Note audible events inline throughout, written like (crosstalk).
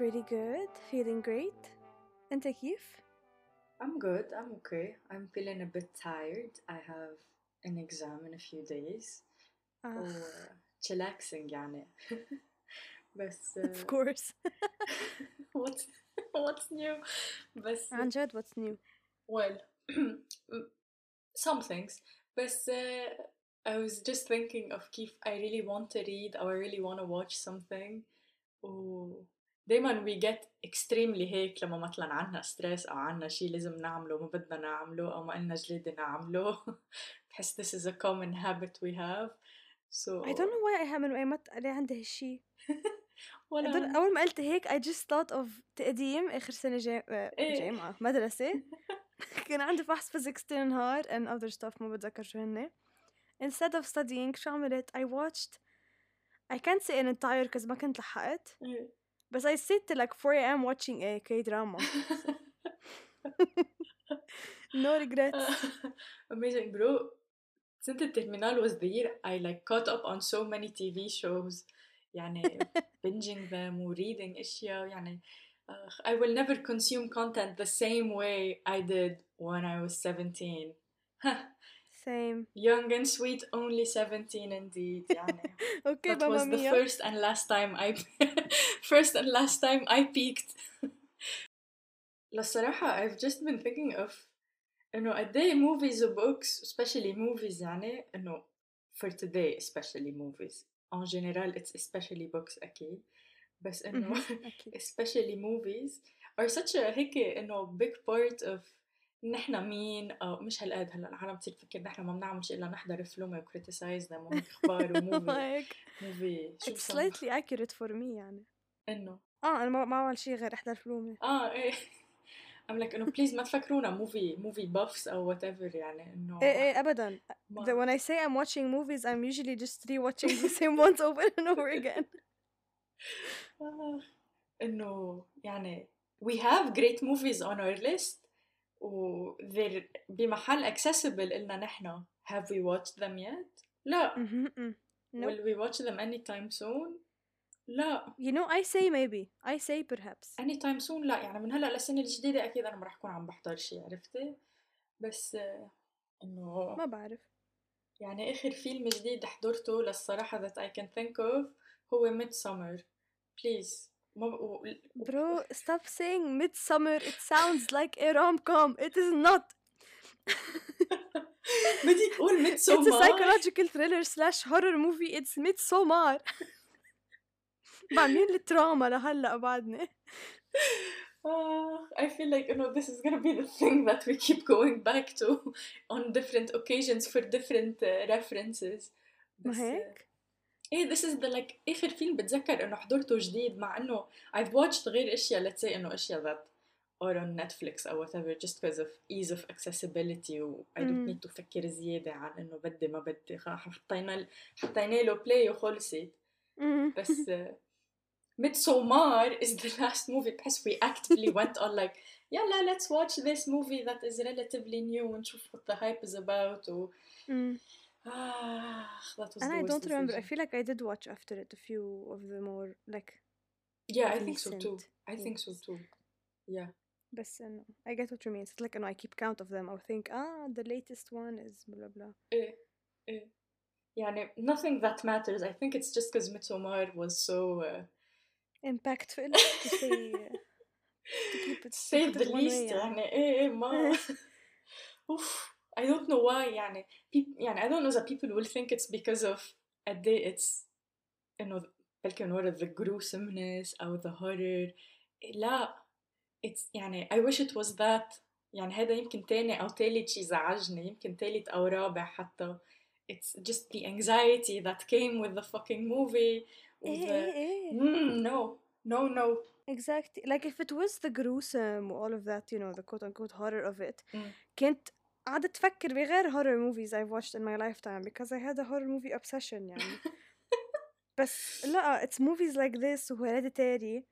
pretty good, feeling great. أنت كيف؟ I'm good, I'm okay. I'm feeling a bit tired. I have an exam in a few days. آه. و chillaxing يعني. (laughs) بس of course. what's what's new؟ بس عن جد what's new? well some things بس uh, I was just thinking of كيف I really want to read or I really want to watch something و دايما we get extremely هيك لما مثلا عنا ستريس او عنا شيء لازم نعمله ما بدنا نعمله او ما إلنا جليدة نعمله بحس this is a common habit we have so I don't know why I have من أيمت ليه عندي هالشي. ولا أول ما قلت هيك I just thought of تقديم آخر سنة جا... آه، إيه. جامعة مدرسة كان عندي فحص physics تاني نهار and other stuff ما بتذكر شو هن. Instead of studying شو عملت؟ I watched I can't say an entire cause ما كنت لحقت إيه. بس I stayed till like 4 a.m. watching a K-drama. no regrets. Amazing bro سنة الترمينال was the year I like caught up on so many TV shows يعني binging them و reading اشياء يعني uh, I will never consume content the same way I did when I was 17 Same. young and sweet only 17 indeed يعني (laughs) Okay, that Mamma was the Mia. first and last time I (laughs) first and last time I peaked (laughs) للصراحة I've just been thinking of إنه قد إيه movies و books especially movies يعني إنه for today especially movies En général it's especially books أكيد بس أكيد. especially movies are such a هيك إنه big part of نحنا مين أو مش هالقد هلا العالم بتصير تفكر نحنا ما بنعمل شيء إلا نحضر فيلم و criticize them وهيك أخبار (laughs) وموفي. موفي شو It's slightly accurate for me يعني. إنه. آه أنا ما ما بعمل شيء غير أحضر فيلم آه إيه. I'm like انه بليز ما تفكرونا موفي موفي بافس او whatever يعني انه ايه ايه ابدا ما- The, when I say I'm watching movies I'm usually just rewatching the same (laughs) ones over and over again آه، انه يعني we have great movies on our list و they're بمحل accessible إلنا نحن have we watched them yet؟ لا Mhm, mm. Nope. will we watch them anytime soon؟ لا You know I say maybe I say perhaps anytime soon لا يعني من هلا للسنة الجديدة أكيد أنا ما رح أكون عم بحضر شيء عرفتي؟ بس آه، إنه ما بعرف يعني آخر فيلم جديد حضرته للصراحة that I can think of هو Midsummer please ما ب... و... Bro stop saying midsummer it sounds like a rom-com it is not بدي أقول it's a psychological thriller slash horror movie it's midsommar بعملين التراما لهلا بعدني آه, I feel like you know this is gonna be the thing that we keep going back to on different occasions for different uh, references ما هيك إيه this is the like اخر فيلم بتذكر انه حضرته جديد مع انه I've watched غير اشياء let's say انه اشياء that are on Netflix or whatever just because of ease of accessibility و I don't need to فكر زيادة عن انه بدي ما بدي حطينا حطينا له play وخلصت. بس uh, Midsommar is the (laughs) last movie بحس we actively went on like يلا let's watch this movie that is relatively new ونشوف what the hype is about و مم. ah, that was And the I worst don't remember. I decision. feel like I did watch after it a few of the more like Yeah, I think so too. recent I think so things. too. Yeah. بس إنه I get what you mean. It's like إنه I keep count of them or think ah the latest one is blah blah. إيه إيه يعني nothing that matters. I think it's just because Midsommar was so uh, Impactful (laughs) to say uh, to keep it to say to put the it one way least يعني. يعني إيه إيه ما Oof. I don't know why يعني peop- يعني I don't know that people will think it's because of قد إيه it's إنه بلكي من ورا the gruesomeness أو the horror لا it's يعني I wish it was that يعني هذا يمكن تاني أو تالت شي زعجني يمكن تالت أو رابع حتى it's just the anxiety that came with the fucking movie إيه إيه إيه. mm, no no no Exactly. Like if it was the gruesome all of that, you know, the quote unquote horror of it, Mm. كنت قاعدة تفكر بغير horror movies I've watched in my lifetime because I had a horror movie obsession يعني. بس لا it's movies like this و hereditary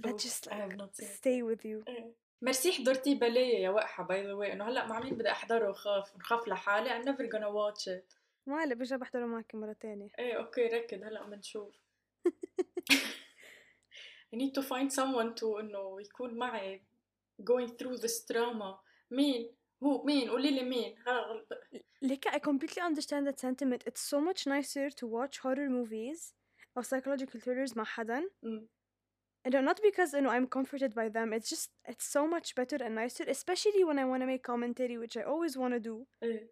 that Oof, just like stay with you إيه. ميرسي حضرتي باليه يا وقحة باي ذا واي انه هلا مع مين بدي احضره وخاف نخاف لحالي I'm never gonna watch it ما هلا برجع بحضره معك مرة تانية إيه أوكي ركض هلا بنشوف (laughs) I need to find someone to انه يكون معي going through this trauma مين هو مين قولي لي مين ها- Like I completely understand that sentiment. It's so much nicer to watch horror movies or psychological thrillers مع حدا. مم. And not because you know I'm comforted by them. It's just it's so much better and nicer, especially when I want to make commentary, which I always want to do. ايه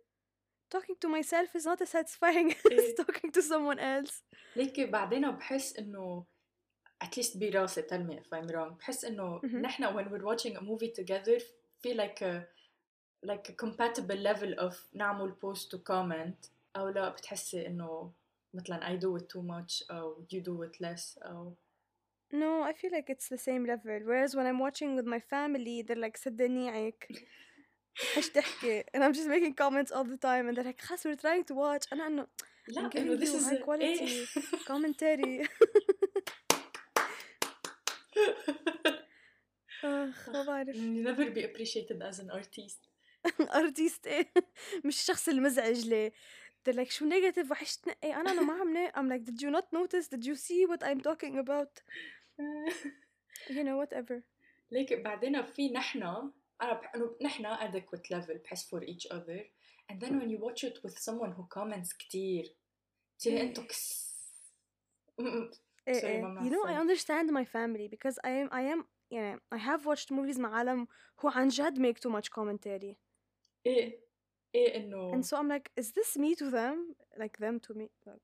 Talking to myself is not as satisfying (laughs) إيه. as talking to someone else. ليكي بعدين بحس انه at least براسي tell me if I'm wrong بحس انه مهم. نحن when we're watching a movie together في like a like a compatible level of نعمل post to comment او لا بتحسي انه مثلا I do it too much او you do it less او No, I feel like it's the same level. Whereas when I'm watching with my family, they're like صدقنيعك (laughs) إيش تحكي and I'm just making comments all the time and they're like خلاص we're trying to watch أنا إنه لا giving this is high quality إيه. commentary اخ ما بعرف You never be appreciated as an artist ارتيست إيه مش الشخص المزعج ليه they're like شو نيجاتيف وحشتنا إيه أنا أنا ما عم I'm like did you not notice did you see what I'm talking about you know whatever ليك بعدين في نحن انا بح... انه نحن adequate level بحس for each other and then when you watch it with someone who comments كتير تصيري انتو كس م- م- ايه Sorry, ايه ممنوع you know I الصوت. understand my family because I am I am يعني I have watched movies مع عالم who عن جد make too much commentary ايه ايه انه and so I'm like is this me to them like them to me like,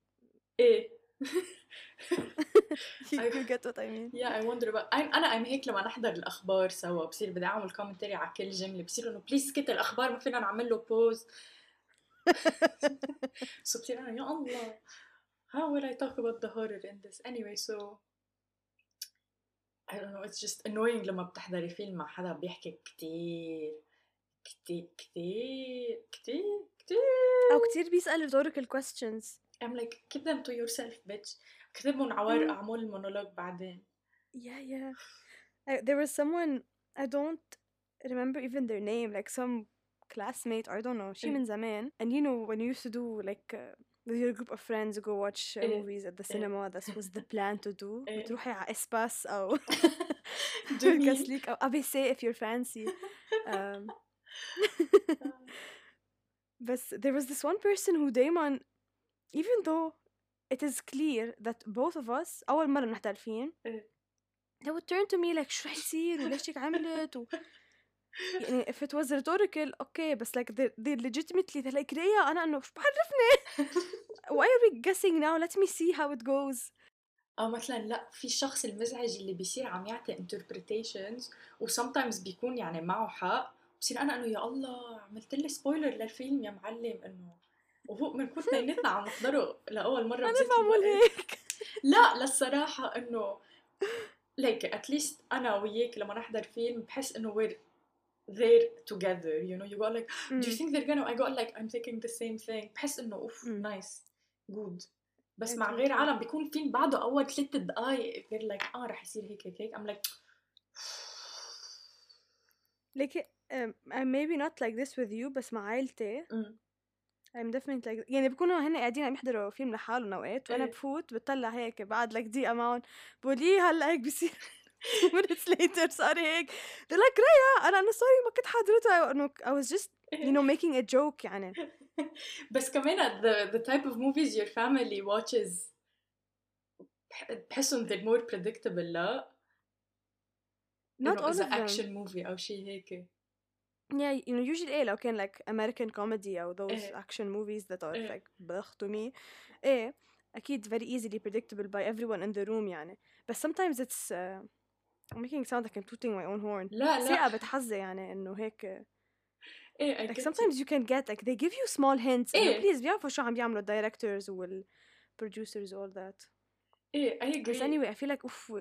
ايه (laughs) you, I- get what I mean. يا اي وندر أنا I'm هيك لما نحضر الأخبار سوا بصير بدي أعمل كومنتري على كل جملة بصير إنه بليز سكت الأخبار ما فينا نعمل له بوز سو (laughs) بصير أنا يا الله how will I talk about the horror in this? Anyway so I don't know it's just annoying لما بتحضري فيلم مع حدا بيحكي كتير كتير كتير كتير كتير. أو كتير بيسأل rhetorical questions I'm like keep them to yourself bitch اكتبهم على ورقة مم. اعمل المونولوج بعدين Yeah, yeah. I, there was someone I don't remember even their name, like some classmate, I don't know. She إيه. من زمان. And you know, when you used to do like uh, with your group of friends go watch uh, إيه. movies at the إيه. cinema, that was the plan to do. إيه. بتروحي على اسباس أو جميل. كاسليك أو ABC if you're fancy. Um, (laughs) but (laughs) there was this one person who دايما even though it is clear that both of us أول مرة إيه. they would turn to me like شو رح يصير وليش هيك عملت و... يعني if it was rhetorical okay بس like they, they legitimately they're like ريا أنا إنه شو بعرفني why are we guessing now let me see how it goes أو مثلا لا في الشخص المزعج اللي بيصير عم يعطي interpretations و sometimes بيكون يعني معه حق بصير أنا انه يا الله عملت لي سبويلر للفيلم يا معلم انه وهو بنكون اثنيناتنا عم نحضره لأول مرة بذات بعمل. هيك لا للصراحة إنه at least أنا وياك لما نحضر فيلم بحس إنه we're there together you know you go like do you think they're gonna I got like I'm thinking the same thing بحس إنه أوف. نايس جود بس مع غير. عالم بيكون فيلم بعده أول ثلاث دقايق they're like آه رح يصير هيك هيك هيك I'm like like um, I'm maybe not like this with you بس مع عائلتي. I'm definitely like يعني بيكونوا هن قاعدين عم يحضروا فيلم لحالهم أوقات وأنا إيه. بفوت بتطلع هيك بعد لك دقيقة معهم بقول لي هلأ هيك بصير (laughs) minutes later صار هيك. They're like ريا أنا أنا سوري ما كنت حاضرتها انه I was just you know making a joke يعني. (laughs) بس كمان the, the type of movies your family watches بح- بحسهم they're more predictable لا؟ not all of them. action movie أو شيء هيك. yeah you know usually ايه لو كان like American comedy او those إيه. action movies that are إيه. like بخ to me ايه اكيد very easily predictable by everyone in the room يعني but sometimes it's uh, I'm making it sound like I'm tooting my own horn لا لا ثقة بتحزي يعني انه هيك إيه I like get you. sometimes you can get like they give you small hints انه إيه. please بيعرفوا شو عم بيعملوا directors وال producers all that إيه I بس agree anyway I feel like اوف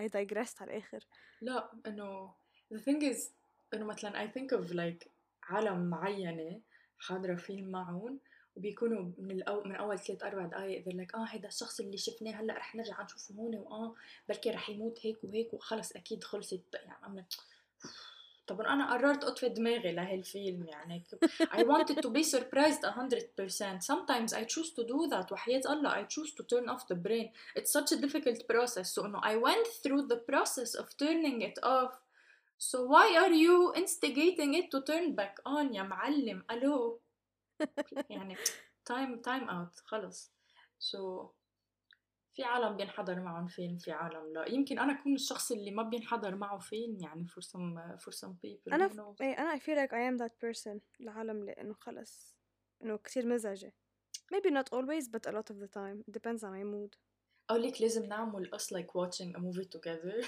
I digressed على الاخر لا انه the thing is إنه مثلا I think of like عالم معينة حاضرة فيلم معهم وبيكونوا من الأو... من أول ثلاث أربع دقائق they're like آه هيدا الشخص اللي شفناه هلأ رح نرجع نشوفه هون وآه بلكي رح يموت هيك وهيك وخلص أكيد خلصت. يعني عم (sighs) طب أنا قررت أطفي دماغي لهالفيلم يعني. I wanted to be surprised 100% sometimes I choose to do that. وحياة الله I choose to turn off the brain. It's such a difficult process. So no I went through the process of turning it off. So why are you instigating it to turn back on يا معلم ألو يعني time time out خلص so في عالم بينحضر معهم فيلم في عالم لا يمكن أنا اكون الشخص اللي ما بينحضر معه فيلم يعني for some for some people أنا ف... إيه أنا I feel like I am that person العالم لأنه خلص انه كتير مزعجة maybe not always but a lot of the time it depends on my mood أو ليك لازم نعمل us like watching a movie together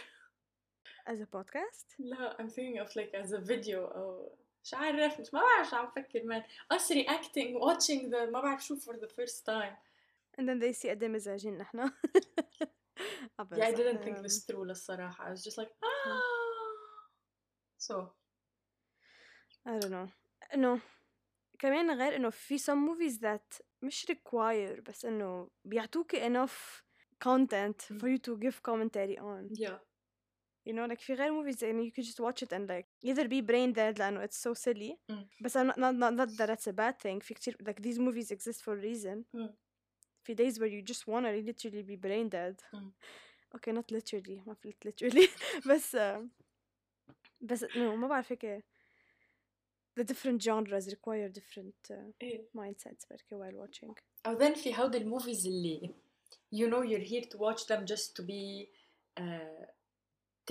as a podcast لا I'm thinking of like as a video أو مش عارف مش ما بعرف شو عم فكر man us reacting watching the ما بعرف شو for the first time and then they see قد ايه مزعجين نحن (laughs) عبس. yeah I didn't think Um, this through للصراحة I was just like ah so I don't know انه كمان غير انه في some movies that مش require بس انه بيعطوكي enough content Mm. for you to give commentary on yeah you know like في غير movies يعني you could just watch it and like either be brain dead لأنه it's so silly Mm. بس I'm not, not, not, not that it's a bad thing في كتير like these movies exist for a reason Mm. في days where you just wanna literally be brain dead Mm. (laughs) okay not literally ما في literally (laughs) بس uh, بس no ما بعرف هيك the different genres require different uh, إيه. mindsets بركي while watching أو then في هودي الموفيز اللي you know you're here to watch them just to be uh,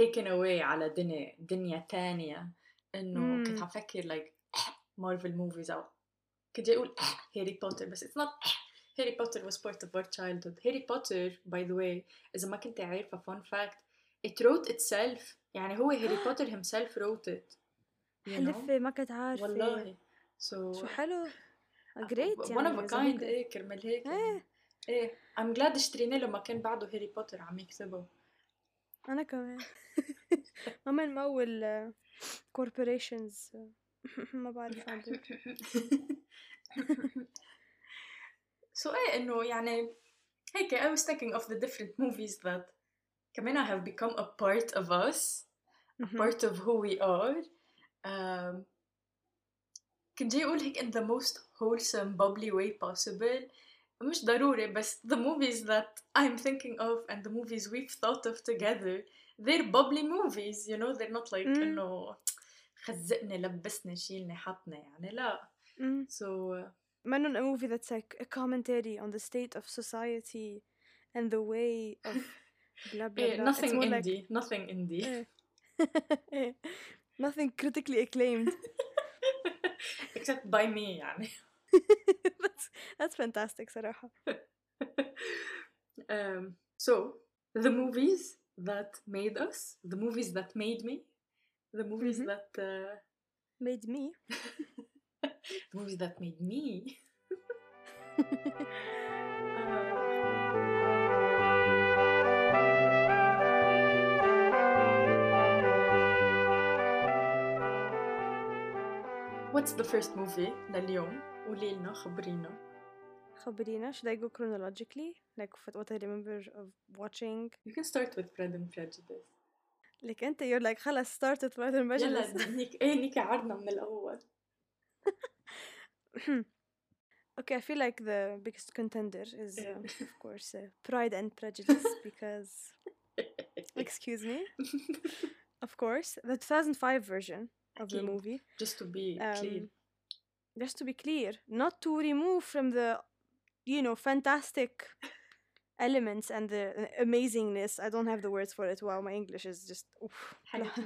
taken away على دنيا دنيا تانية إنه كنت. عم فكر like مارفل موفيز أو كنت جاي أقول هاري بوتر بس it's not هاري بوتر was part of our childhood هاري بوتر by the way إذا ما كنت عارفة fun fact it wrote itself يعني هو هاري بوتر himself wrote it حلفة ما كنت عارفة والله so شو حلو great one يعني of a kind. إيه كرمال هيك. يعني. إيه I'm glad اشترينا له ما كان بعده هاري بوتر عم يكتبه أنا كمان (laughs) ما بنمول uh, corporations uh, (laughs) ما بعرف عن جد. so ايه انه يعني هيك I was thinking of the different movies that كمان have become a part of us a Mhm. part of who we are um, كنت جاي اقول هيك in the most wholesome bubbly way possible مش ضروري بس the movies that I'm thinking of and the movies we've thought of together they're bubbly movies you know they're not like Mm. انه خزقني لبسني شيلني حطني يعني لا Mm. so uh, منن a movie that's like a commentary on the state of society and the way of (laughs) blah blah eh, blah. It's nothing more like indie nothing indie eh. Eh. nothing critically acclaimed. (laughs) except by me يعني (laughs) that's that's fantastic صراحة. (laughs) um, so the movies that made us the movies that made me the movies Mhm. that uh, Made me. (laughs) the movies that made me What's the first movie لليوم؟ قولي لنا خبرينا خبرينا should I go chronologically like what what I remember of watching You can start with Pride and Prejudice like انت you're like خلص started Pride and يلا Prejudice نيك (laughs) ايه نيكي عرضنا من الأول (laughs) okay I feel like the biggest contender is uh, of course uh, Pride and Prejudice (laughs) because excuse me of course the 2005 version of the أكيد. movie Just to be clear um, just to be clear, not to remove from the, you know, fantastic elements and the uh, amazingness. I don't have the words for it. Wow, my English is just oof,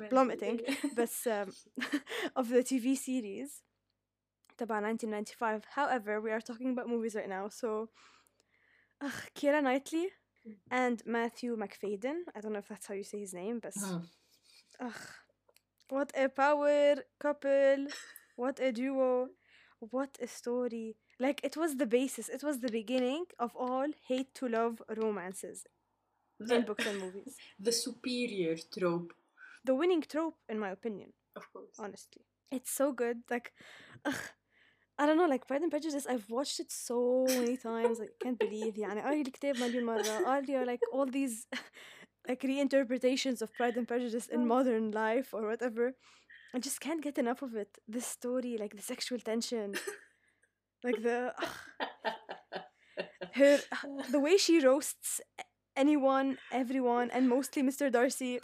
plummeting. (laughs) but um, (laughs) of the TV series, تبع 1995. However, we are talking about movies right now. So, uh, Keira Knightley and Matthew McFadden. I don't know if that's how you say his name, but. Oh. Ugh, what a power couple. What a duo what a story like it was the basis it was the beginning of all hate to love romances in the, books and movies (laughs) the superior trope the winning trope in my opinion of course honestly. It's so good. Like, (laughs) ugh, I don't know like Pride and Prejudice I've watched it so many times I can't believe يعني قاري الكتاب مليون مرة قاري like all these (laughs) like reinterpretations of Pride and Prejudice in modern life or whatever I just can't get enough of it this story like the sexual tension like the her (laughs) the way she roasts anyone everyone and mostly Mr. Darcy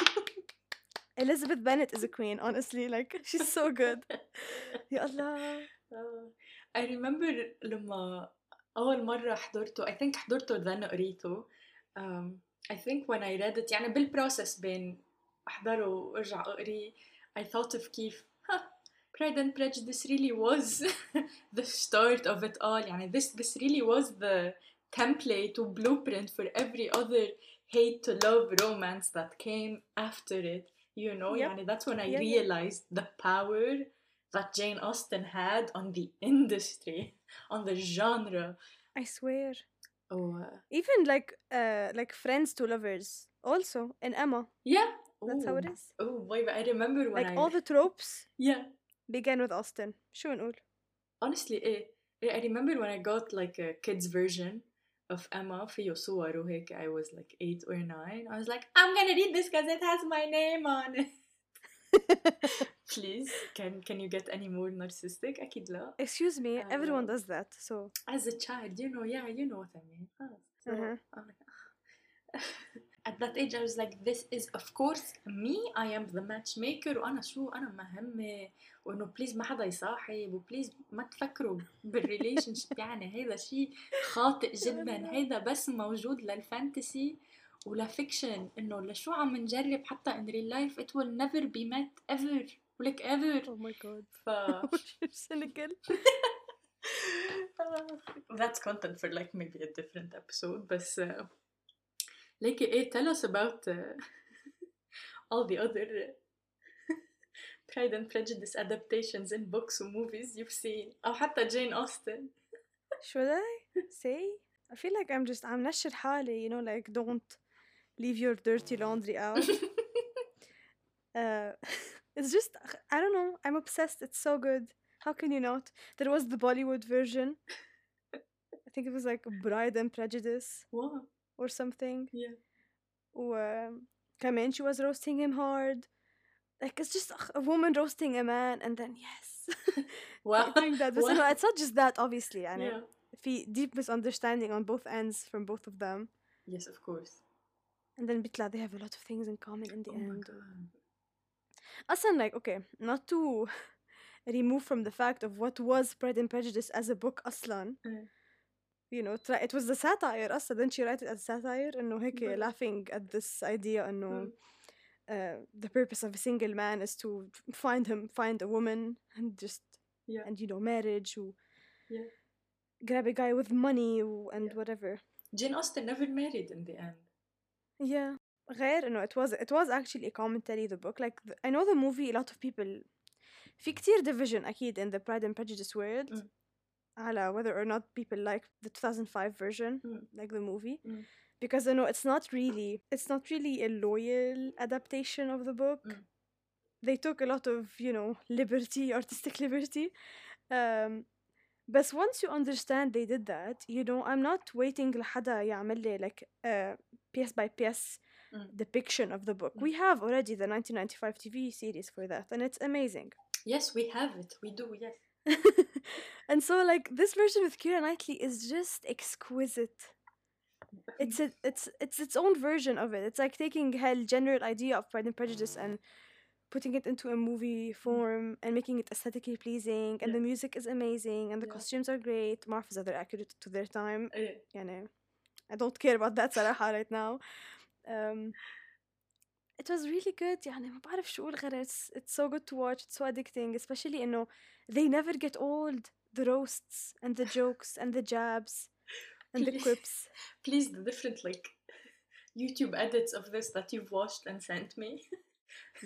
Elizabeth Bennet is a queen honestly like she's so good (laughs) يا الله آه. I remember لما أول مرة حضرته I think حضرته then قريته um, I think when I read it يعني بالبروسس بين أحضره وأرجع أقري I thought of كيف huh, Pride and Prejudice really was (laughs) the start of it all يعني this, this really was the template or blueprint for every other hate to love romance that came after it you know Yep. يعني that's when I Yeah, yeah. realized the power that Jane Austen had on the industry (laughs) on the genre I swear oh uh, even like uh like friends to lovers also in Emma yeah that's how it is. Oh boy, but I remember when like I... all the tropes. Yeah. Began with Austen. شو نقول? Honestly, eh, eh. I remember when I got like a kids version of Emma for صور وهيك I was like 8 or 9 I was like I'm gonna read this because it has my name on it (laughs) Please, can can you get any more narcissistic? أكيد لا. Excuse me, uh, everyone does that. So as a child, you know, yeah, you know what I mean. So, uh-huh. (laughs) at that age I was like this is of course me I am the matchmaker وأنا شو أنا مهمة وإنه بليز ما حدا يصاحب وبليز ما تفكروا بالريليشن شيب يعني هيدا شيء خاطئ جدا هيدا بس موجود للفانتسي ولفيكشن إنه لشو عم نجرب حتى in real life it will never be met ever ولك ever oh my god ف cynical that's content for like maybe a different episode بس uh, like ايه tell us about uh, (laughs) all the other (laughs) Pride and Prejudice adaptations in books and movies you've seen أو حتى Jane Austen (laughs) should I say I feel like I'm just I'm نشر حالي you know like don't leave your dirty laundry out uh, it's just I don't know I'm obsessed it's so good how can you not there was the Bollywood version I think it was like Bride and Prejudice wow or something yeah وكمان she was roasting him hard like it's just a woman roasting a man and then yes (laughs) wow doing that بس (laughs) wow. إنه it's not just that obviously يعني yeah في deep misunderstanding on both ends from both of them yes of course and then بيطلع they have a lot of things in common in the oh my end god أصلا like okay not to (laughs) remove from the fact of what was Pride and Prejudice as a book أصلا Mm. you know try, it was the satire أصلا didn't she write it as satire إنه هيك بالضبط. laughing at this idea إنه Mm. uh, the purpose of a single man is to find him find a woman and just yeah and you know marriage و Yeah. grab a guy with money و, and Yeah. whatever Jane Austen never married in the end yeah غير إنه it was it was actually a commentary the book like the, I know the movie a lot of people في كتير division أكيد in the Pride and Prejudice world Mm. على whether or not people like the 2005 version Mm. like the movie Mm. because I know it's not really it's not really a loyal adaptation of the book Mm. they took a lot of you know liberty (laughs) artistic liberty um but once you understand they did that you know I'm not waiting لحدا يعمل لي like a piece by piece Mm. depiction of the book Mm. we have already the 1995 TV series for that and it's amazing yes we have it we do yes (laughs) and so like this version with Keira Knightley is just exquisite. It's a, it's it's its own version of it. It's like taking her general idea of Pride and Prejudice and mm. putting it into a movie form and making it aesthetically pleasing and yeah. the music is amazing and the yeah. costumes are great. Marfa's are accurate to their time. Oh, yeah. You know. I don't care about that Sarah right now. Um, it was really good Yeah, it's, it's so good to watch it's so addicting especially you know, they never get old the roasts and the jokes and the jabs and the Please. quips (laughs) please the different like YouTube edits of this that you've watched and sent me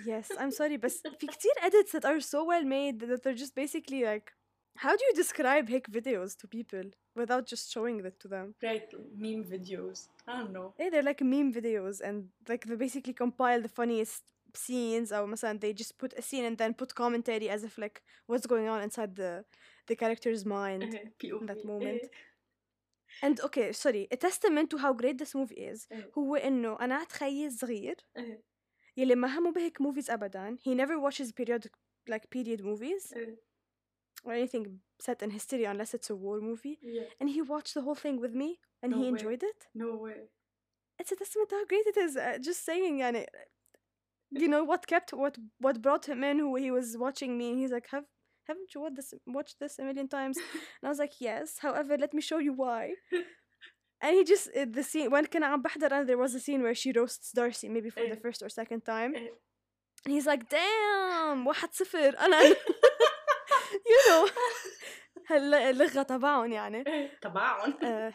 Yes, I'm sorry بس في كتير (laughs) edits that are so well made that they're just basically like how do you describe هيك videos to people without just showing it to them? right meme videos I don't know Yeah, they're like meme videos and like they basically compile the funniest scenes أو مثلا they just put a scene and then put commentary as if like what's going on inside the the character's mind (laughs) إيه، POV that moment. إيه. (laughs) and okay sorry a testament to how great this movie is إيه. هو إنه أنا خيي صغير إيه. يلي ما همه بهيك movies أبدا he never watches periodic like period movies إيه. or anything set in history unless it's a war movie Yeah. and he watched the whole thing with me and No he way. enjoyed it No way. it's a testament to how great it is uh, just saying يعني you know what kept what what brought him in who he was watching me and he's like have haven't you watched this watched this a million times and (laughs) I was like yes however let me show you why and he just uh, the scene when كان عم بحضر أنا there was a scene where she roasts Darcy maybe for the إيه. first or second time إيه. and he's like damn واحد صفر أنا (laughs) (laughs) you know هلا اللغة تبعهم يعني إيه. تبعهم آه،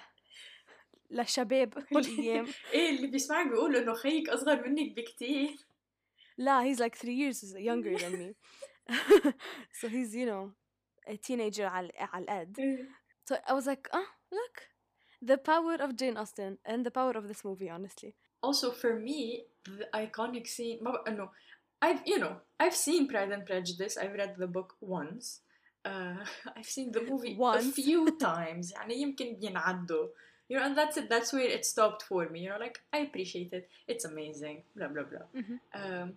للشباب هالأيام ايه اللي بيسمعك بيقول انه خيك اصغر منك بكتير لا he's like three years younger (laughs) than me (laughs) so he's you know a teenager على على القد so I was like oh look the power of Jane Austen and the power of this movie honestly also for me the iconic scene ما بق- انه I've you know I've seen Pride and Prejudice I've read the book once uh, (laughs) I've seen the movie a Once. few times يعني يمكن بينعدوا you know and that's it that's where it stopped for me you know like I appreciate it it's amazing blah blah blah Mhm. um,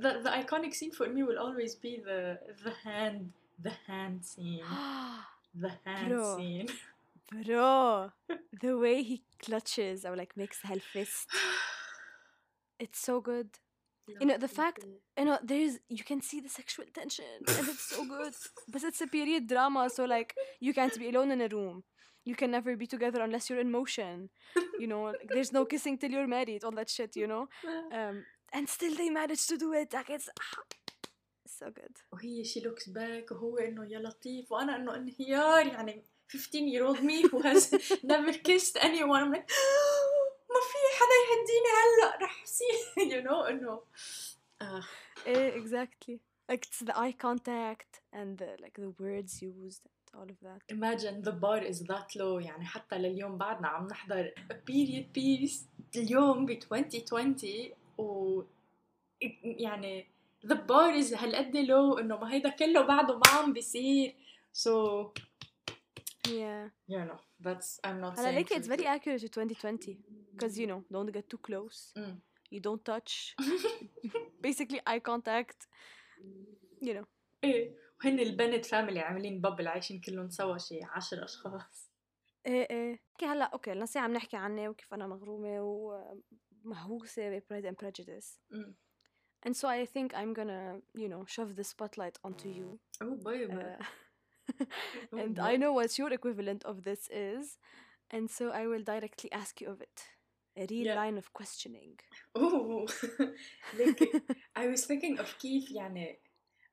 the, the iconic scene for me will always be the the hand the hand scene. (gasps) The hand Bro. scene. Bro. The way he clutches or like makes the hell fist. (sighs) It's so good. You know, the fact- you. know there's you can see the sexual tension and it's so good. But it's a period drama so like you can't be alone in a room. You can never be together unless you're in motion. You know like, there's no kissing till you're married all that shit you know? (laughs) Um and still they managed to do it like it's it's so good وهي she looks back وهو انه يا لطيف وانا انه انهيار يعني 15 year old me who has (laughs) never kissed anyone I'm like ما في حدا يهديني هلا رح يصير you know انه آه. Eh, exactly like it's the eye contact and the like the words used and all of that imagine the bar is that low يعني حتى لليوم بعدنا عم نحضر a period piece اليوم ب 2020 و يعني the bar is هالقد low إنه ما هيدا كله بعده ما عم بيصير. So yeah. you know that's I'm not هلا saying like it's very accurate to 2020 because you know don't get too close. Mm. you don't touch. (laughs) Basically eye contact. You know. إيه. وهن البنت فاميلي عاملين بابل عايشين كلهم سوا شي عشر أشخاص. إيه إيه. أوكي هلا أوكي الناس عم نحكي عني وكيف أنا مغرومة ومهووسه ب Pride and Prejudice Mm. and so I think I'm gonna you know shove the spotlight onto you Oh baby. uh, (laughs) Oh, and boy. I know what your equivalent of this is and so I will directly ask you of it a real Yeah. line of questioning Ooh. (laughs) like (laughs) I was thinking of كيف يعني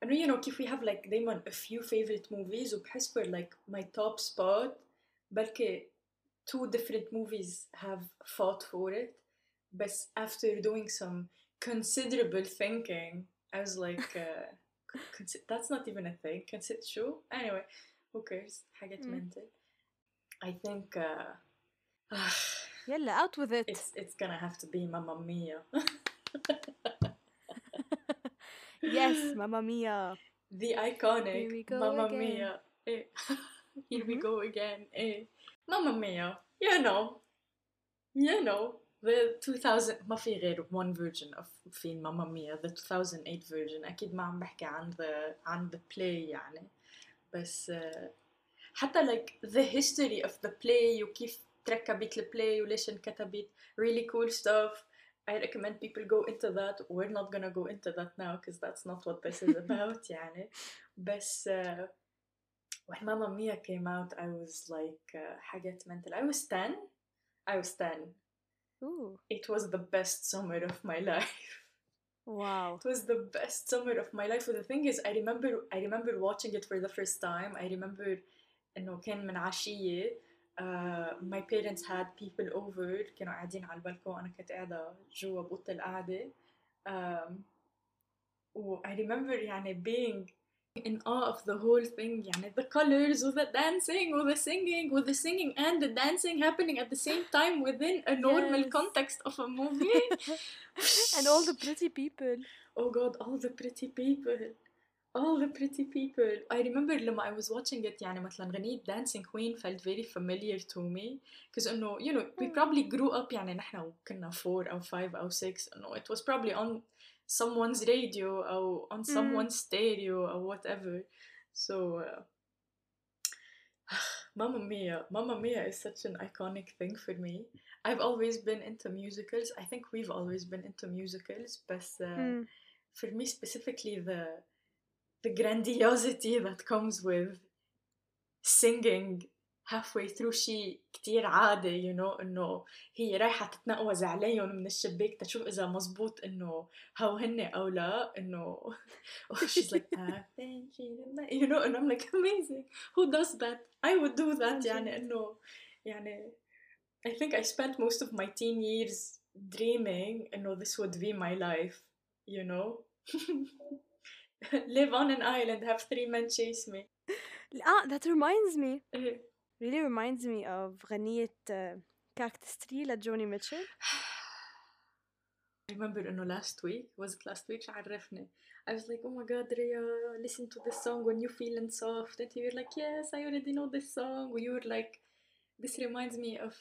انه you know كيف we have like دايما a few favorite movies وبحس for like my top spot بلكي two different movies have fought for it but after doing some considerable thinking I was like (laughs) uh, consi- that's not even a thing consider شو anyway who cares حاجات Mm. mental I think uh, (sighs) يلا out with it it's it's gonna have to be Mamma Mia (laughs) yes mamma mia the iconic Here we go Mamma again. Mia. Eh. Here (laughs) we Mhm. go again. Eh. Mamma Mia. You know. You know. The 2000 ما في غير one version of فين Mamma Mia the 2008 version أكيد ما عم بحكي عن the عن the play يعني بس uh, حتى like the history of the play وكيف تركبت البلاي وليش انكتبت really cool stuff I recommend people go into that we're not gonna go into that now because that's not what this is about (laughs) يعني بس uh, when Mamma Mia came out I was like uh, حاجات mental I was 10 I was 10 Ooh, it was the best summer of my life (laughs) wow it was the best summer of my life. But the thing is, I remember I remember watching it for the first time. I remember إنه كان من عشية. Uh, my parents had people over كانوا قاعدين على البلكون أنا كنت قاعدة جوا بأوضة القعدة. Um, و I remember يعني being in awe of the whole thing يعني the colors with the dancing with the singing with the singing and the dancing happening at the same time within a normal Yes. context of a movie (laughs) and all the pretty people. oh god all the pretty people all the pretty people I remember لما I was watching it يعني مثلا غنية Dancing Queen felt very familiar to me because انه you know we Mm. probably grew up يعني نحن كنا four أو five أو six انه it was probably on someone's radio or on Mm. someone's stereo or whatever so uh, (sighs) Mamma Mia Mamma Mia is such an iconic thing for me I've always been into musicals I think we've always been into musicals but uh, Mm. for me specifically the the grandiosity that comes with singing halfway through شيء كتير عادي you know إنه هي رايحة تتنقوز عليهم من الشباك تشوف إذا مزبوط إنه هو هن أو لا إنه (laughs) she's like "I think she did that," you know and I'm like amazing who does that I would do that يعني إنه يعني I think I spent most of my teen years dreaming إنه this would be my life you know (laughs) live on an island have three men chase me Ah, that reminds me. really reminds me of غنية uh, Cactus Tree لجوني Mitchell. (sighs) I remember إنه last week was it last week? عرفني I was like oh my god Ria, listen to this song when you feeling soft. And you were like yes I already know this song. You were like this reminds me of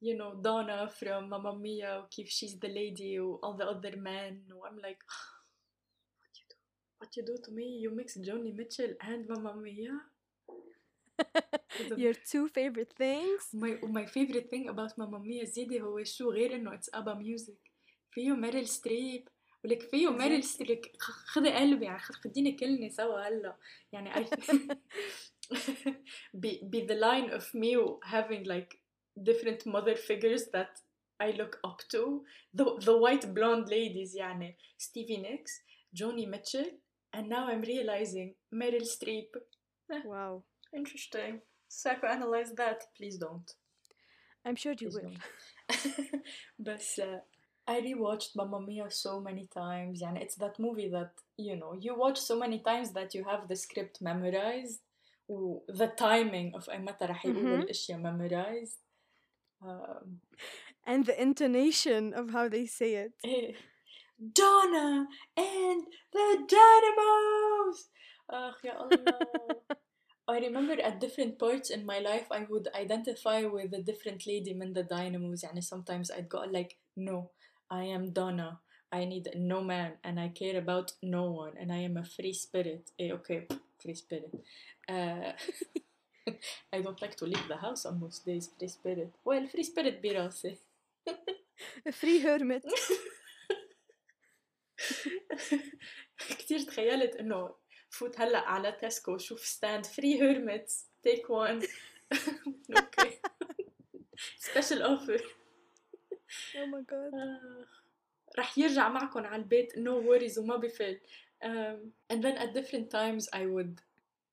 you know Donna from Mamma Mia كيف she's the lady all the other men. I'm like (gasps) what you do? What you do to me? You mix Joni Mitchell and Mamma Mia? (laughs) Your two favorite things. my my favorite thing about Mamma Mia زيادة هو شو غير انه it's ABBA music فيه ميريل ستريب ولك فيه ميريل ستريب خذي قلبي يعني خذ- خديني كلنا سوا هلا يعني I (laughs) (laughs) be be the line of me having like different mother figures that I look up to the the white blonde ladies يعني Stevie Nicks Joni Mitchell and now I'm realizing Meryl Streep Wow. interesting psychoanalyze that please don't I'm sure you Please will. don't. (laughs) but uh, I rewatched Mamma Mia so many times. يعني it's that movie that you know you watch so many times that you have the script memorized و the timing of أي متى رح يقولوا Mhm. الأشياء memorized. Um, And the intonation of how they say it. (laughs) إيه. Donna and the Dynamos. آخ يا الله. (laughs) I remember at different parts in my life I would identify with a different lady من the Dynamos يعني sometimes I'd go like no I am Donna I need no man and I care about no one and I am a free spirit eh okay free spirit uh, (laughs) I don't like to leave the house on most days free spirit well free spirit براسي A free hermit. (laughs) كتير تخيلت انه فوت هلا على تسكو شوف ستاند فري هيرمتس تيك وان اوكي سبيشال اوفر Oh my god. رح يرجع معكم على البيت no worries وما بفل um, and then at different times I would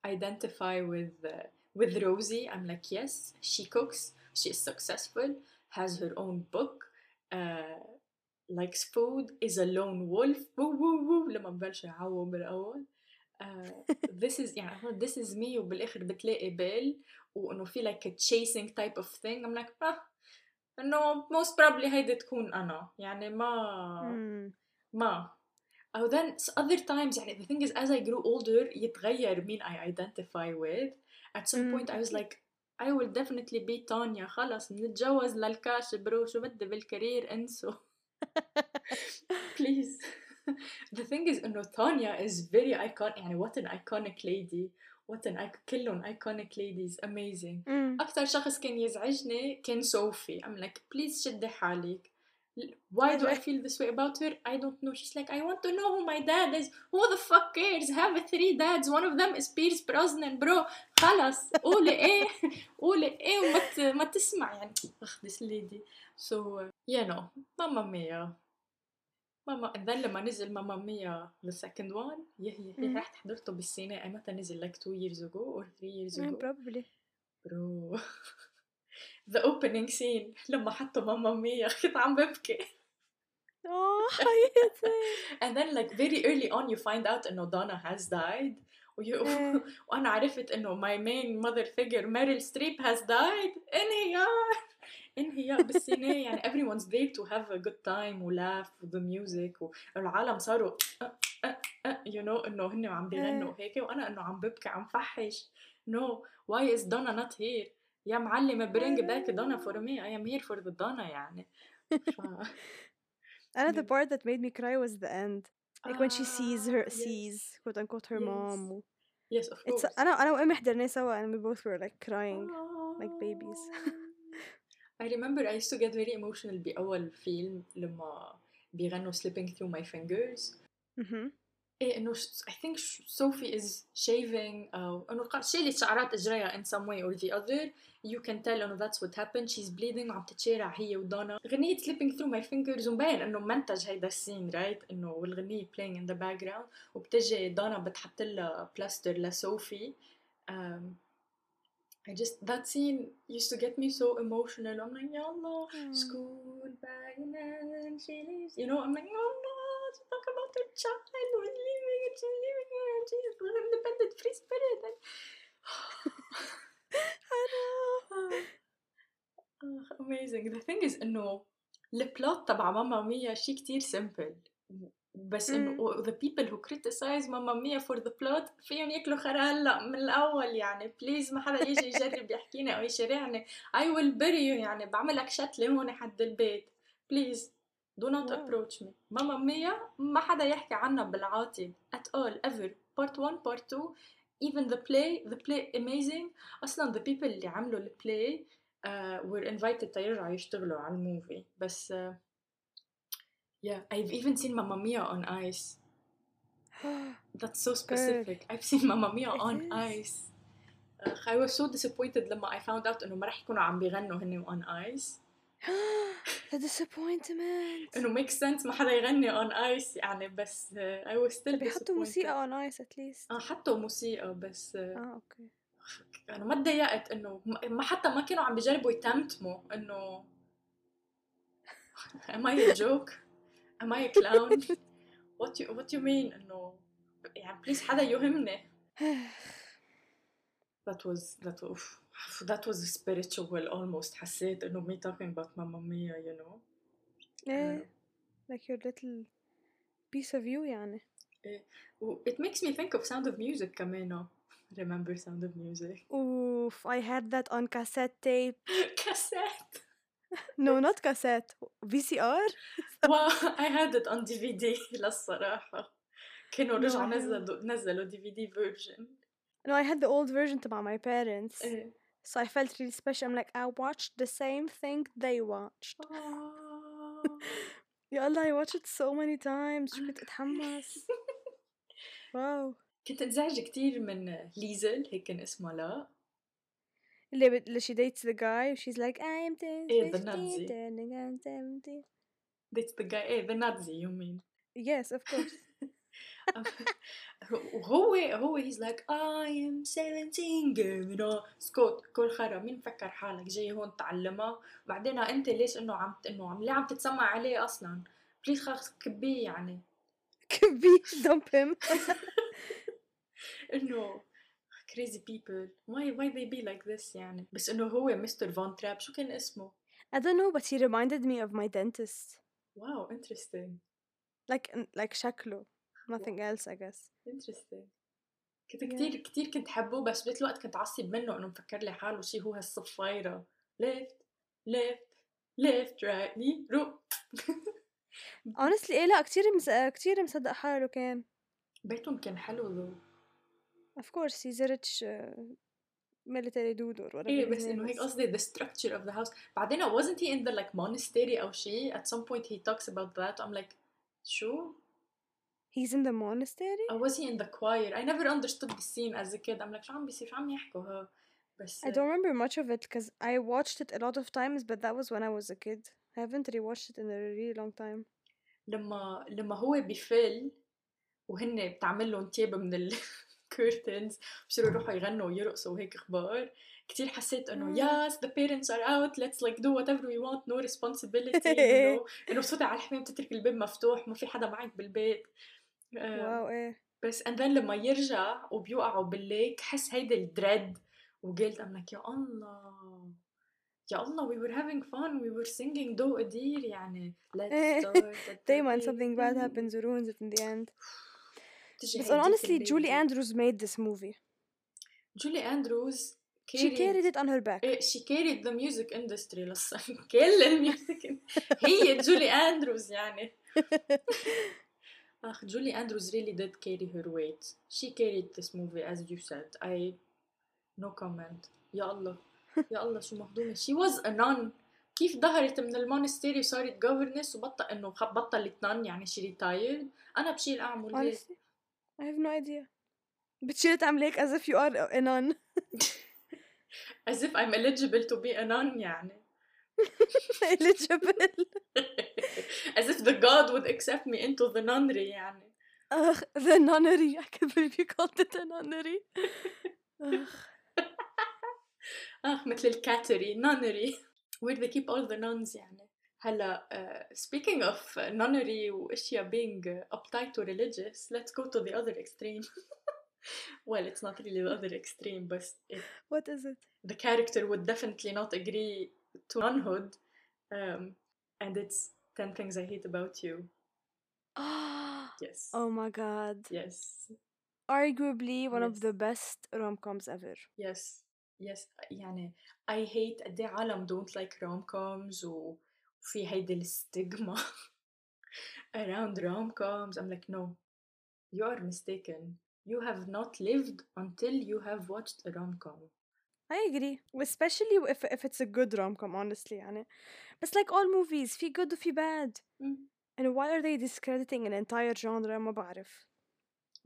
identify with uh, with Rosie I'm like yes she cooks she is successful has her own book uh, likes food is a lone wolf woo woo woo لما ببلش يعوم بالأول uh, this is يعني هو this is me وبالآخر بتلاقي بال وإنه في like a chasing type of thing I'm like ah إنه most probably هيدي تكون أنا يعني ما Mm. ما أو then s- other times يعني the thing is as I grew older يتغير مين I identify with at some Mm. point I was like I will definitely be Tanya خلص نتجوز للكاش برو شو بدي بالكارير انسوا (laughs) (laughs) please The thing is انه Tanya is very iconic يعني what an iconic lady what an ic- كلهم iconic ladies amazing Mm. أكثر شخص كان يزعجني كان صوفي I'm like please شدي حالك why do I feel this way about her I don't know she's like I want to know who my dad is who the fuck cares have three dads one of them is Pierce Brosnan bro خلص قولي إيه قولي إيه وما ما تسمع يعني اخ this lady so uh, you know ماما ميا ماما then لما نزل ماما ميا the second one يه يه يه Mhm. رحت حضرته بالسينما متى نزل like two years ago or three years Yeah, ago probably. برو the opening scene لما حطوا ماما ميا كنت عم ببكي Oh, حياتي. and then like very early on you find out انه Donna has died ويو- إيه. وأنا عرفت انه my main mother figure ميريل ستريب has died انهيار انهيار بالسينما يعني everyone's there to have a good time ولاف with the music والعالم صاروا أه أه أه you know انه هن عم بيغنوا إيه. هيك وانا انه عم ببكي عم فحش no why is Donna not here يا معلمة bring back Donna for me I am here for the Donna يعني ف... (laughs) أنا the Yeah. part that made me cry was the end like when she sees her Ah, yes. sees quote unquote her Yes. mom و... yes of it's course أنا أنا وأمي حضرناه سوا and we both were like crying like Ah. babies. (laughs) I remember I used to get very emotional بأول فيلم لما بيغنوا slipping through my fingers Mhm. إيه انه I think Sophie is shaving أو انه شالت شعرات اجريها in some way or the other you can tell انه that's what happened she's bleeding وعم تتشارع هي ودانا غنية slipping through my fingers ومبين انه منتج هيدا السين رايت انه والغنية playing in the background وبتجي دانا بتحط لها بلاستر لصوفي um, I just that scene used to get me so emotional I'm like يا الله Mm. school bag and then she leaves you know I'm like oh no she talk about her child was leaving and she's leaving her and she's an independent free spirit and (laughs) I know. (laughs) آه، amazing the thing is انه البلوت تبع ماما ميا شي كتير simple بس انه و- the people who criticize ماما ميا for the plot فيهم ياكلوا خرا هلا من الأول يعني. بليز ما حدا يجي يجرب يحكيني أو يشارعني I will bury you يعني. بعملك شتلة هون حد البيت. بليز do not Wow. approach me. ماما ميا ما حدا يحكي عنها بالعاطل at all ever. Part 1 part 2 even the play the play amazing. أصلا the people اللي عملوا البلاي uh, were invited تيرجعوا يشتغلوا على الموفي. بس uh, yeah I've even seen Mamma Mia on ice that's so specific I've seen Mamma Mia It on is. ice uh, I was so disappointed لما I found out انه ما رح يكونوا عم بيغنوا هن on ice the disappointment انه make sense ما حدا يغني on ice يعني بس uh, I was still disappointed موسيقى on ice at least آه حطوا موسيقى بس uh, آه أوكي أنا ما تضايقت انه ما حتى ما كانوا عم بيجربوا يتمتموا انه am I a joke am I a clown what you what you mean انه يعني بليز حدا يهمني (sighs) that was that was that was spiritual almost حسيت انه me talking about Mamma Mia you know ايه like your little piece of you يعني و- it makes me think of Sound of Music كمان remember Sound of Music Oof, I had that on cassette tape. (laughs) cassette No, (laughs) not cassette. VCR? wow (laughs) I had it on DVD للصراحة كانوا No, رجعوا I نزلوا نزلوا دي في دي version No, I had the old version to my parents. إيه. So I felt really special. I'm like, I watched the same thing they watched. (laughs) آه. يا الله I watched it so many times. شو كنت أتحمس. واو. كنت انزعج كتير من ليزل هيك كان اسمها لا اللي بت... she dates the guy لايك like I'm إيه، the Nazi. dates the guy. إيه the Nazi you mean. Yes of course. (laughs) (laughs) هو هو he's like I am 17 given سكوت كل خرا. مين فكر حالك؟ جاي هون تعلمها بعدين أنت ليش إنه عم إنه عم ليه عم تتسمع عليه أصلا؟ بليز خلص كبيه يعني. (laughs) كبيه dump him. إنه crazy people. Why why they be like this يعني؟ بس إنه هو مستر فون تراب شو كان اسمه؟ I don't know, but he reminded me of my dentist. واو interesting. Like, like شكله. Nothing else, I guess. interesting. كنت Yeah. كتير كتير كنت حبه بس بذات الوقت كنت عصب منه إنه مفكر لي حاله شي هو هالصفايرة. Left left left right لي رو honestly إيه لا كتير مس... كتير مصدق حاله كان. بيتهم كان حلو ذو of course he's a rich uh, military dude or whatever ايه his بس name انه هيك is. قصدي the structure of the house بعدين wasn't he in the like monastery او شي at some point he talks about that I'm like شو he's in the monastery or was he in the choir I never understood the scene as a kid I'm like شو عم بيصير شو عم يحكوا ها بس I don't remember much of it because I watched it a lot of times but that was when I was a kid I haven't rewatched it in a really long time لما لما هو بفل وهن بتعمل لهم تياب من (laughs) الكيرتنز بصيروا يروحوا يغنوا ويرقصوا وهيك أخبار كتير حسيت إنه yes the parents are out. Let's like do whatever we want. No responsibility. Know. (laughs) إنه بتفوتي على الحمام بتترك الباب مفتوح. ما في حدا معك بالبيت. آه، واو إيه. بس and then لما يرجع وبيوقعوا بالليك حس هيدي الدريد. وقلت like يا الله. يا الله we were having fun. We were singing do قدير يعني. Let's (laughs) start دايما something bad happens. Ruins it in the end. (sighs) (sighs) هيديك honestly الليلة. Julie Andrews made this movie جولي اندروز she carried it on her back إيه she carried the music industry لسه كل الميوزك هي جولي اندروز يعني اخ جولي اندروز really did carry her weight she carried this movie as you said I no comment يا الله يا الله شو مهضومة she was a nun كيف ظهرت من المونستيري وصارت governess وبطل انه بطلت nun يعني she retired أنا بشيل اعمل هيك I have no idea بتشيل تعمل هيك as if you are a nun (laughs) as if I'm eligible to be a nun يعني (laughs) eligible (laughs) as if the god would accept me into the nunnery يعني Ugh, the nunnery I can't believe you called it a nunnery Ugh. اه مثل الكاتري nunnery where they keep all the nuns يعني هلا uh, speaking of nunnery واشياء being uh, uptight to religious let's go to the other extreme (laughs) well it's not really the other extreme but it, what is it the character would definitely not agree to nunhood um, and it's 10 things I hate about you (gasps) yes oh my god yes arguably one of Yes. the best rom-coms ever yes yes يعني I hate قد إيه عالم don't like rom-coms و- وفي هيدي الستيغما around rom-coms I'm like no you are mistaken you have not lived until you have watched a rom-com I agree especially if, if it's a good rom-com honestly يعني بس like all movies في good وفي bad and why are they discrediting an entire genre ما بعرف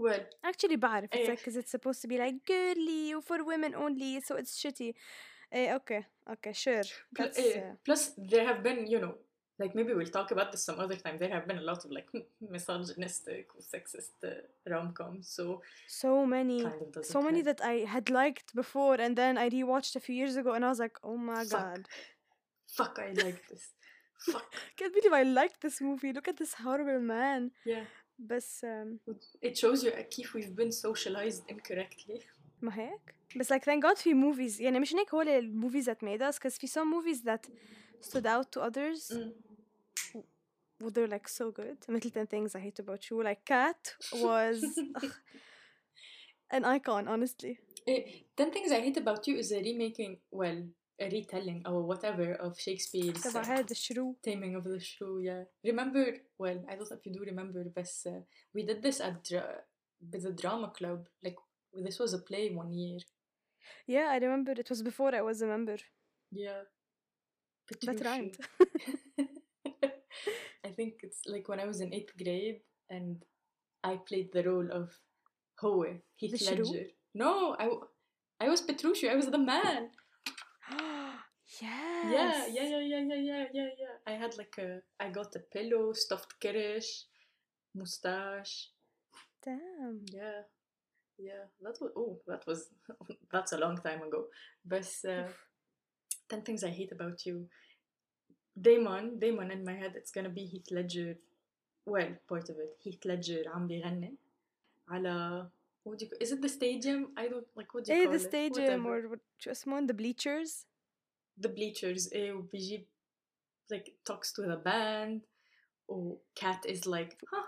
well actually بعرف it's إيه. like because it's supposed to be like girly or for women only so it's shitty eh, okay okay sure pl- that's eh, uh, plus there have been you know like maybe we'll talk about this some other time there have been a lot of like (laughs) misogynistic or sexist uh, rom-coms so so many kind of doesn't so many help. that I had liked before and then I rewatched a few years ago and I was like oh my Fuck. god fuck I like this fuck (laughs) can't believe I liked this movie look at this horrible man yeah بس um, It shows you كيف we've been socialized incorrectly. ما هيك but like thank God في movies. يعني مش هيك هو ال movies that made us because في some movies that stood out to others. Mm. Well, they're like so good. مثل 10 things I hate about you. Like Kat was (laughs) (laughs) an icon honestly. Eh, 10 things I hate about you is a remaking well a retelling or whatever of Shakespeare's تبع هذا الشرو Taming of the Shrew yeah. Remember well I don't know if you do remember بس uh, we did this at with the drama club. Like this was a play one year yeah I remember it was before I was a member Yeah, that rhymed (laughs) (laughs) I think it's like when I was in eighth grade and I played the role of Howe, Heath The Shrew? Ledger. No, I, I was Petrucci, I was the man. (gasps) yes Yeah, yeah, yeah, yeah, yeah, yeah, yeah, yeah. I had like a, I got a pillow, stuffed kirish, mustache. damn Yeah, yeah, that was oh, that was (laughs) that's a long time ago. But uh, ten things I hate about you. demon, demon in my head it's gonna be Heath Ledger well part of it Heath Ledger عم بيغني على what do you is it the stadium I don't like what do you ايه call the stadium it? or what? اسمهم the bleachers the bleachers Eh, وبيجي like talks to the band Oh, Kat is like huh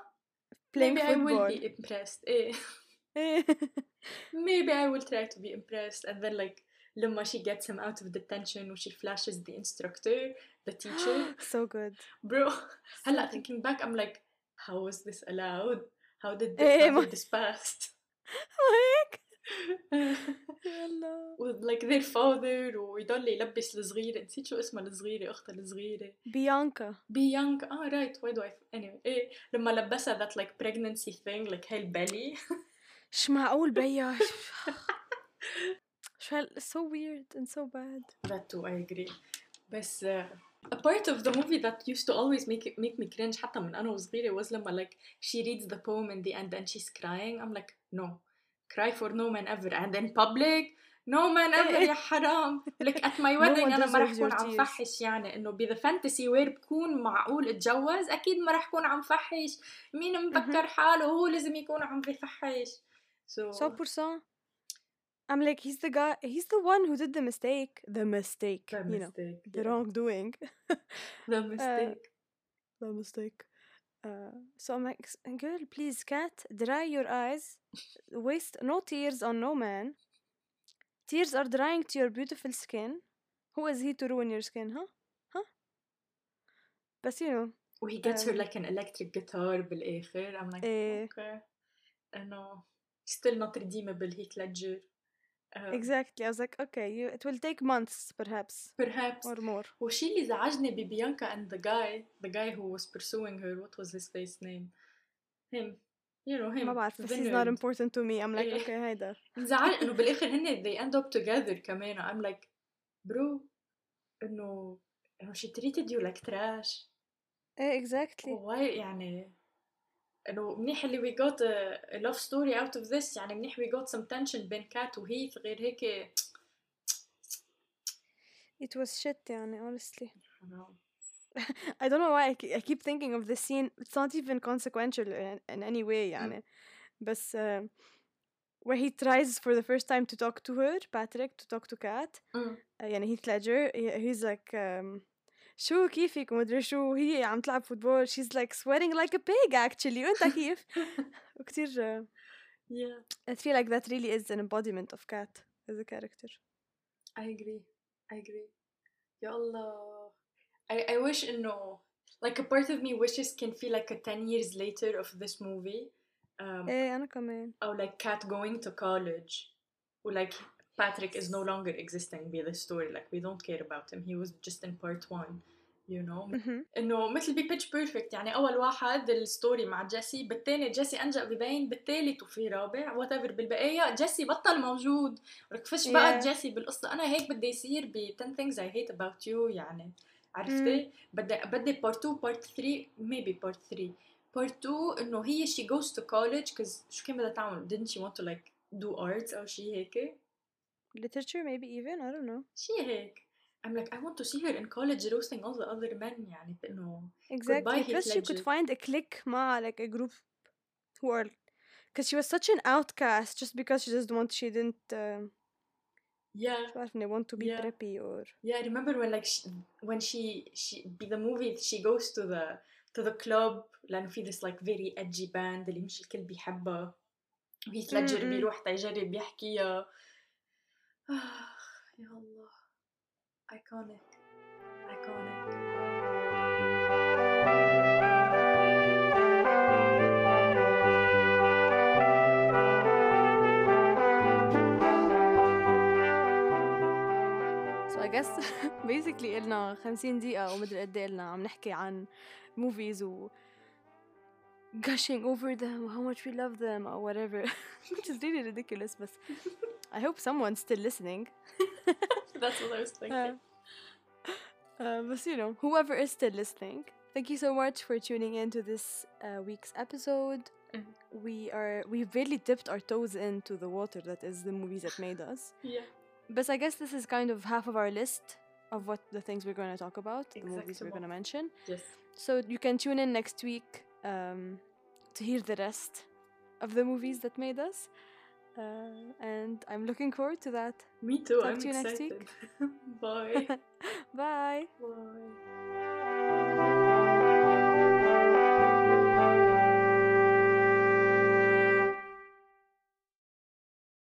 playing maybe football. I will be impressed Eh. (laughs) (laughs) maybe I will try to be impressed and then like لما she gets him out of detention and she flashes the instructor the teacher (gasps) so good bro so (laughs) هلا good. thinking back I'm like how was this allowed how did إيه this, how ما- did this pass (laughs) هيك يلا with like their father ويضل يلبس الصغيرة نسيت شو اسمها الصغيرة أختها الصغيرة بيانكا be young ah right why do I anyway إيه لما لبسها that like pregnancy thing like هاي البelly مش معقول بيا شو هال so weird and so bad that too I agree بس uh, a part of the movie that used to always make it, make me cringe حتى من أنا وصغيرة was لما like she reads the poem in the end and she's crying I'm like no cry for no man ever and in public نو مان ايفر إيه. يا حرام لك ات ماي No ويدنج one أنا ما رح your عم. فحش يعني انه بذا فانتسي وير بكون معقول اتجوز أكيد ما رح اكون عم فحش مين مفكر حاله وهو لازم يكون عم بفحش So 100%. I'm like, he's the guy, he's the one who did the mistake. The mistake. The you mistake, know, yeah. (laughs) the wrongdoing. the mistake. Uh, the mistake. Uh, so I'm like, girl, please, Kat, dry your eyes. Waste no tears on no man. Tears are drying to your beautiful skin. Who is he to ruin your skin, huh? Huh? But you know. Oh, he gets her um like an electric guitar بالآخر. I'm like, eh. okay. I know still not redeemable Heath Ledger. Uh, um, exactly. I was like, okay, you, it will take months, perhaps. Perhaps. Or more. والشيء اللي زعجني ببيانكا and the guy, the guy who was pursuing her, what was his face name? Him. You know, him. ما بعرف, this is not important to me. I'm like, okay, هيدا. زعل انه بالاخر هن they end up together كمان. I'm like, bro, uh, انه uh, she treated you like trash. ايه exactly. Why يعني انه منيح اللي we got a, a love story out of this يعني منيح we got some tension بين كات وهيث غير هيك It was shit يعني honestly. حرام. (laughs) I don't know why I, ke- I keep thinking of this scene. It's not even consequential in, in any way يعني. بس uh, where he tries for the first time to talk to her, Patrick, to talk to Kat. أمم. Uh, يعني Heath Ledger, he- he's like um, شو كيفك ومدري شو هي عم تلعب فوتبول she's like sweating like a pig actually وانت (laughs) كيف؟ وكتير yeah. I feel like that really is an embodiment of Kat as a character. I agree. I agree. يا الله I, I wish انه like a part of me wishes can feel like a 10 years later of this movie. Um, ايه انا كمان. او like Kat going to college. Or like Patrick is no longer existing by the story. Like we don't care about him. He was just in part one. You know. مهم. إنه مثل ببيتش بيرفكت يعني أول واحد الستوري مع جيسي بالثاني جيسي أنجأ ببين بالثالث وفي رابع وات ايفر بالبقية جيسي بطل موجود. ولك فش بقى Yeah. جيسي بالقصة. أنا هيك بدي يصير ب 10 things I hate about you يعني عرفتي؟ بدي بدي بارت 2 بارت 3 maybe بارت 3 بارت 2 إنه هي she goes to college cause شو كان بدها تعمل؟ didn't she want to like do arts أو شي هيك؟ Literature maybe even I don't know. شي هيك. I'm like I want to see her in college roasting all the other men يعني انه exactly Heath plus she could Ledger. find a clique مع like a group who are because she was such an outcast just because she just want she didn't uh, yeah مش بعرف إني want to be Yeah. preppy or Yeah, I remember when like she, when she she be the movie she goes to the to the club لأنه في this like very edgy band اللي مش الكل بيحبها وهيث ليدجر م-م. بيروح تيجرب يحكيها آه يا الله iconic iconic so I guess (laughs) basically إلنا 50 دقيقة أو مدري قد إيه إلنا عم نحكي عن movies و gushing over them how much we love them or whatever (laughs) which is really ridiculous but I hope someone's still listening (laughs) (laughs) that's what I was thinking Uh, but you know, whoever is still listening, thank you so much for tuning in to this uh, week's episode. Mhm. We are we've really dipped our toes into the water that is the movies that made us. (laughs) yeah But I guess this is kind of half of our list of what the things we're going to talk about, the movies we're going to mention. yes So you can tune in next week um, to hear the rest of the movies that made us. Uh, and I'm looking forward to that. me too Talk I'm to you next excited (laughs) week. (laughs) bye Bye. bye